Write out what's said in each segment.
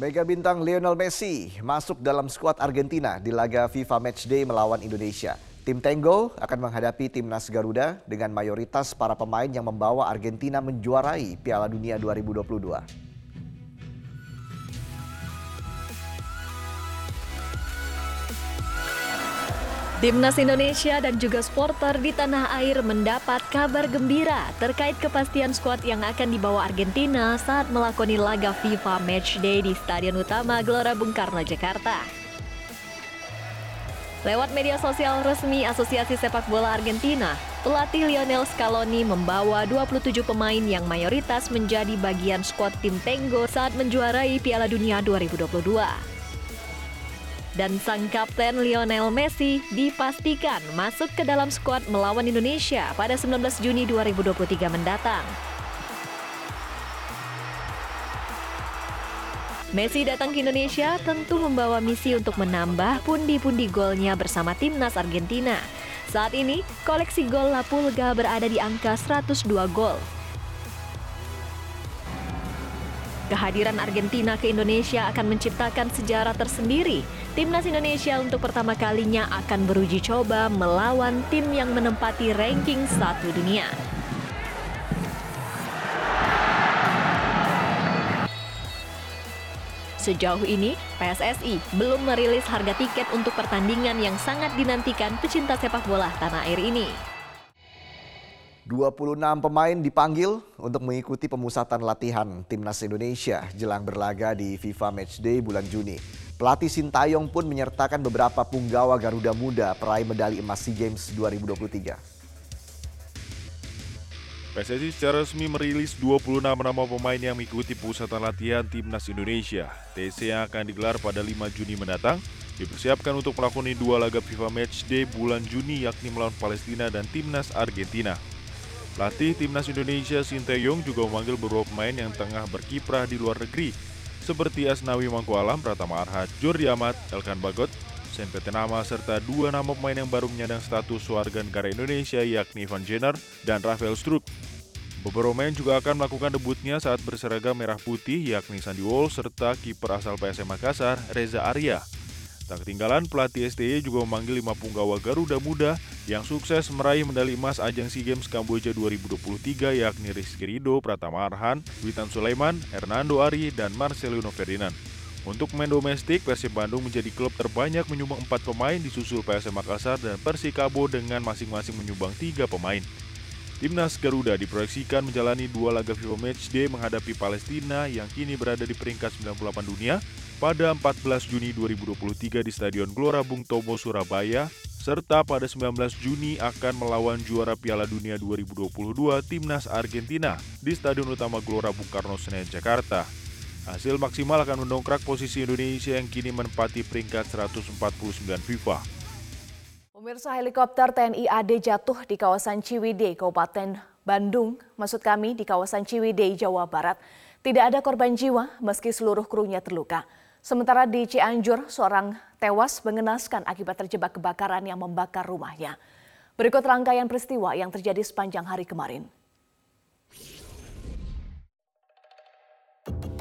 Mega bintang Lionel Messi masuk dalam skuad Argentina di laga FIFA Matchday melawan Indonesia. Tim Tango akan menghadapi timnas Garuda dengan mayoritas para pemain yang membawa Argentina menjuarai Piala Dunia 2022. Timnas Indonesia dan juga supporter di tanah air mendapat kabar gembira terkait kepastian skuad yang akan dibawa Argentina saat melakoni laga FIFA Matchday di Stadion Utama Gelora Bung Karno, Jakarta. Lewat media sosial resmi Asosiasi Sepak Bola Argentina, pelatih Lionel Scaloni membawa 27 pemain yang mayoritas menjadi bagian skuad tim Tengo saat menjuarai Piala Dunia 2022 dan sang kapten Lionel Messi dipastikan masuk ke dalam skuad melawan Indonesia pada 19 Juni 2023 mendatang. Messi datang ke Indonesia tentu membawa misi untuk menambah pundi-pundi golnya bersama timnas Argentina. Saat ini, koleksi gol La Pulga berada di angka 102 gol. Kehadiran Argentina ke Indonesia akan menciptakan sejarah tersendiri. Timnas Indonesia untuk pertama kalinya akan beruji coba melawan tim yang menempati ranking satu dunia. Sejauh ini, PSSI belum merilis harga tiket untuk pertandingan yang sangat dinantikan pecinta sepak bola tanah air ini. 26 pemain dipanggil untuk mengikuti pemusatan latihan timnas Indonesia jelang berlaga di FIFA Matchday bulan Juni. Pelatih Sintayong pun menyertakan beberapa punggawa Garuda Muda peraih medali emas SEA Games 2023. PSSI secara resmi merilis 26 nama pemain yang mengikuti pusatan latihan Timnas Indonesia. TC yang akan digelar pada 5 Juni mendatang dipersiapkan untuk melakoni dua laga FIFA Matchday bulan Juni yakni melawan Palestina dan Timnas Argentina. Pelatih Timnas Indonesia Sinteyong juga memanggil beberapa pemain yang tengah berkiprah di luar negeri, seperti Asnawi Mangkualam, Pratama Arhat, Jordi Amat, Elkan Bagot, Sen Nama, serta dua nama pemain yang baru menyandang status warga negara Indonesia yakni Van Jenner dan Rafael Struik. Beberapa pemain juga akan melakukan debutnya saat berseragam merah putih yakni Sandy Wall serta kiper asal PSM Makassar, Reza Arya. Tak ketinggalan, pelatih STY juga memanggil lima punggawa Garuda Muda yang sukses meraih medali emas ajang SEA Games Kamboja 2023 yakni Rizky Rido, Pratama Arhan, Witan Sulaiman, Hernando Ari, dan Marcelino Ferdinand. Untuk pemain domestik, Persib Bandung menjadi klub terbanyak menyumbang empat pemain disusul PSM Makassar dan Persikabo dengan masing-masing menyumbang tiga pemain. Timnas Garuda diproyeksikan menjalani dua laga FIFA Matchday menghadapi Palestina yang kini berada di peringkat 98 dunia pada 14 Juni 2023 di Stadion Gelora Bung Tomo, Surabaya, serta pada 19 Juni akan melawan juara Piala Dunia 2022 Timnas Argentina di Stadion Utama Gelora Bung Karno, Senen, Jakarta. Hasil maksimal akan mendongkrak posisi Indonesia yang kini menempati peringkat 149 FIFA. Pemirsa helikopter TNI AD jatuh di kawasan Ciwidey, Kabupaten Bandung, maksud kami di kawasan Ciwidey, Jawa Barat. Tidak ada korban jiwa meski seluruh krunya terluka. Sementara di Cianjur, seorang tewas mengenaskan akibat terjebak kebakaran yang membakar rumahnya. Berikut rangkaian peristiwa yang terjadi sepanjang hari kemarin.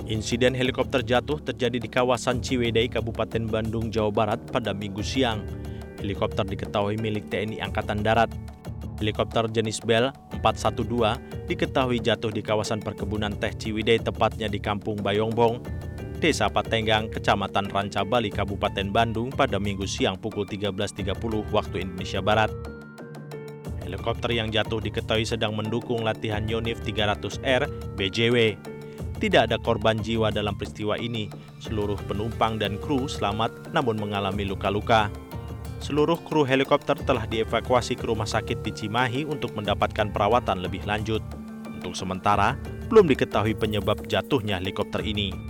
Insiden helikopter jatuh terjadi di kawasan Ciwidey, Kabupaten Bandung, Jawa Barat pada minggu siang. Helikopter diketahui milik TNI Angkatan Darat. Helikopter jenis Bell 412 diketahui jatuh di kawasan perkebunan teh Ciwidey tepatnya di Kampung Bayongbong, Desa Patenggang, Kecamatan Ranca Bali, Kabupaten Bandung pada minggu siang pukul 13.30 waktu Indonesia Barat. Helikopter yang jatuh diketahui sedang mendukung latihan Yonif 300R BJW. Tidak ada korban jiwa dalam peristiwa ini. Seluruh penumpang dan kru selamat namun mengalami luka-luka. Seluruh kru helikopter telah dievakuasi ke rumah sakit di Cimahi untuk mendapatkan perawatan lebih lanjut. Untuk sementara, belum diketahui penyebab jatuhnya helikopter ini.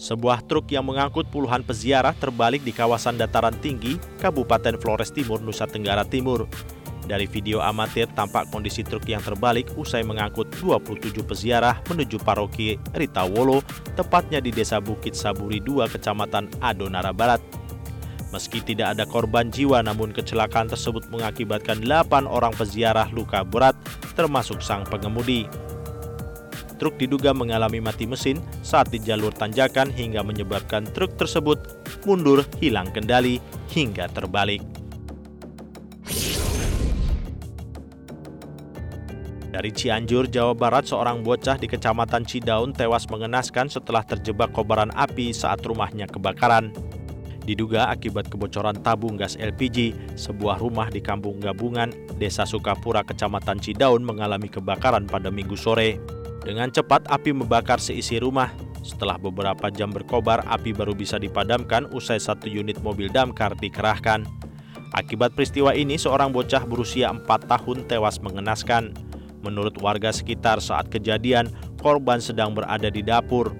Sebuah truk yang mengangkut puluhan peziarah terbalik di kawasan dataran tinggi Kabupaten Flores Timur, Nusa Tenggara Timur. Dari video amatir tampak kondisi truk yang terbalik usai mengangkut 27 peziarah menuju paroki Ritawolo, tepatnya di Desa Bukit Saburi 2, Kecamatan Adonara Barat. Meski tidak ada korban jiwa namun kecelakaan tersebut mengakibatkan 8 orang peziarah luka berat termasuk sang pengemudi. Truk diduga mengalami mati mesin saat di jalur tanjakan hingga menyebabkan truk tersebut mundur, hilang kendali, hingga terbalik. Dari Cianjur, Jawa Barat, seorang bocah di Kecamatan Cidaun tewas mengenaskan setelah terjebak kobaran api saat rumahnya kebakaran. Diduga akibat kebocoran tabung gas LPG, sebuah rumah di Kampung Gabungan, Desa Sukapura, Kecamatan Cidaun mengalami kebakaran pada minggu sore. Dengan cepat api membakar seisi rumah. Setelah beberapa jam berkobar, api baru bisa dipadamkan usai satu unit mobil damkar dikerahkan. Akibat peristiwa ini, seorang bocah berusia 4 tahun tewas mengenaskan. Menurut warga sekitar saat kejadian, korban sedang berada di dapur.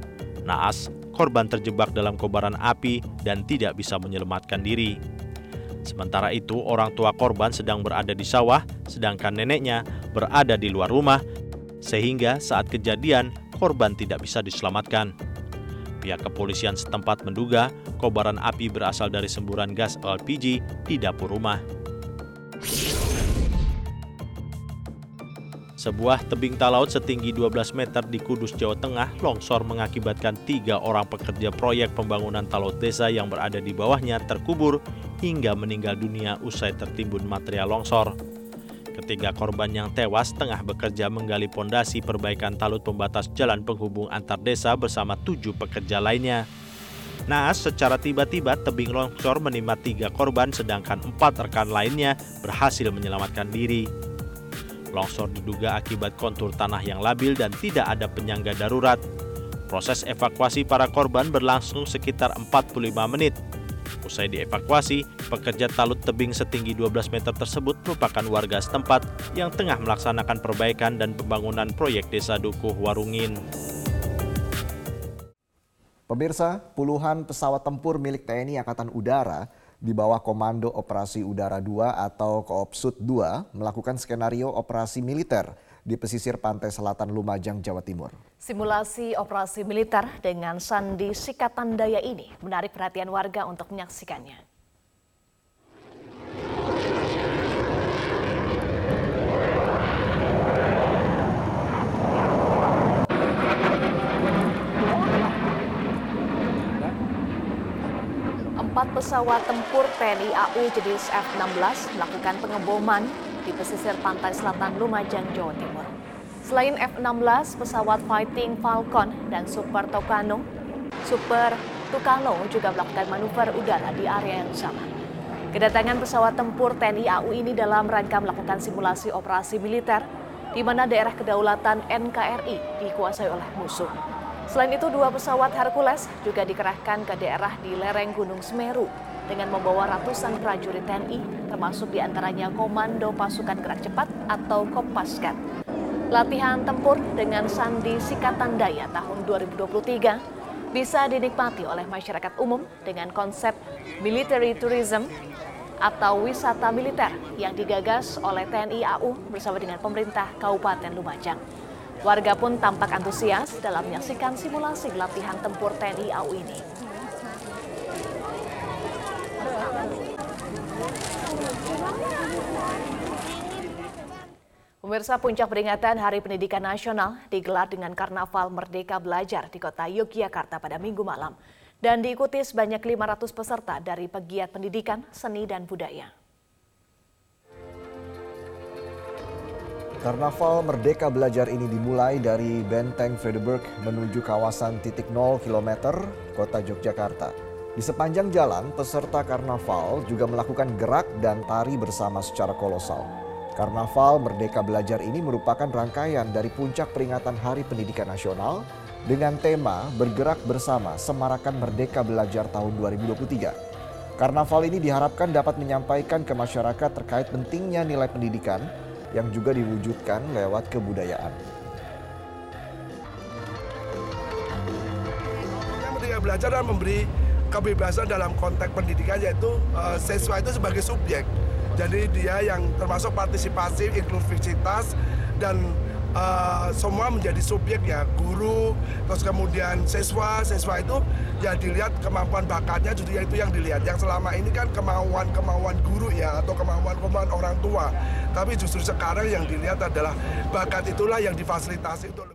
Naas, korban terjebak dalam kobaran api dan tidak bisa menyelamatkan diri. Sementara itu, orang tua korban sedang berada di sawah, sedangkan neneknya berada di luar rumah, sehingga saat kejadian korban tidak bisa diselamatkan. Pihak kepolisian setempat menduga kobaran api berasal dari semburan gas LPG di dapur rumah. Sebuah tebing talaut setinggi 12 meter di Kudus, Jawa Tengah longsor mengakibatkan tiga orang pekerja proyek pembangunan talaut desa yang berada di bawahnya terkubur hingga meninggal dunia usai tertimbun material longsor. Ketiga korban yang tewas tengah bekerja menggali pondasi perbaikan talut pembatas jalan penghubung antar desa bersama tujuh pekerja lainnya. Naas secara tiba-tiba tebing longsor menimpa tiga korban sedangkan empat rekan lainnya berhasil menyelamatkan diri. Longsor diduga akibat kontur tanah yang labil dan tidak ada penyangga darurat. Proses evakuasi para korban berlangsung sekitar 45 menit. Usai dievakuasi, pekerja talut tebing setinggi 12 meter tersebut merupakan warga setempat yang tengah melaksanakan perbaikan dan pembangunan proyek Desa Dukuh Warungin. Pemirsa, puluhan pesawat tempur milik TNI Angkatan Udara di bawah Komando Operasi Udara 2 atau Koopsut 2 melakukan skenario operasi militer di pesisir pantai selatan Lumajang, Jawa Timur. Simulasi operasi militer dengan sandi sikatan daya ini menarik perhatian warga untuk menyaksikannya. Empat pesawat tempur TNI AU jenis F-16 melakukan pengeboman di pesisir pantai selatan Lumajang, Jawa Timur. Selain F-16, pesawat Fighting Falcon dan Super Tucano, Super Tucano juga melakukan manuver udara di area yang sama. Kedatangan pesawat tempur TNI AU ini dalam rangka melakukan simulasi operasi militer di mana daerah kedaulatan NKRI dikuasai oleh musuh. Selain itu, dua pesawat Hercules juga dikerahkan ke daerah di lereng Gunung Semeru dengan membawa ratusan prajurit TNI, termasuk di antaranya Komando Pasukan Gerak Cepat atau Kopaskat. Latihan tempur dengan sandi Sikatan Daya tahun 2023 bisa dinikmati oleh masyarakat umum dengan konsep military tourism atau wisata militer yang digagas oleh TNI AU bersama dengan pemerintah Kabupaten Lumajang. Warga pun tampak antusias dalam menyaksikan simulasi latihan tempur TNI AU ini. Pemirsa puncak peringatan Hari Pendidikan Nasional digelar dengan Karnaval Merdeka Belajar di kota Yogyakarta pada minggu malam dan diikuti sebanyak 500 peserta dari pegiat pendidikan, seni, dan budaya. Karnaval Merdeka Belajar ini dimulai dari Benteng Frederberg menuju kawasan titik 0 km kota Yogyakarta. Di sepanjang jalan, peserta karnaval juga melakukan gerak dan tari bersama secara kolosal. Karnaval Merdeka Belajar ini merupakan rangkaian dari puncak peringatan Hari Pendidikan Nasional dengan tema Bergerak Bersama Semarakan Merdeka Belajar tahun 2023. Karnaval ini diharapkan dapat menyampaikan ke masyarakat terkait pentingnya nilai pendidikan yang juga diwujudkan lewat kebudayaan. Merdeka belajar dan memberi kebebasan dalam konteks pendidikan yaitu uh, siswa itu sebagai subjek. Jadi dia yang termasuk partisipasi, inklusivitas dan uh, semua menjadi subjek ya. Guru terus kemudian siswa siswa itu ya dilihat kemampuan bakatnya justru itu yang dilihat. Yang selama ini kan kemauan kemauan guru ya atau kemauan kemauan orang tua. Tapi justru sekarang yang dilihat adalah bakat itulah yang difasilitasi untuk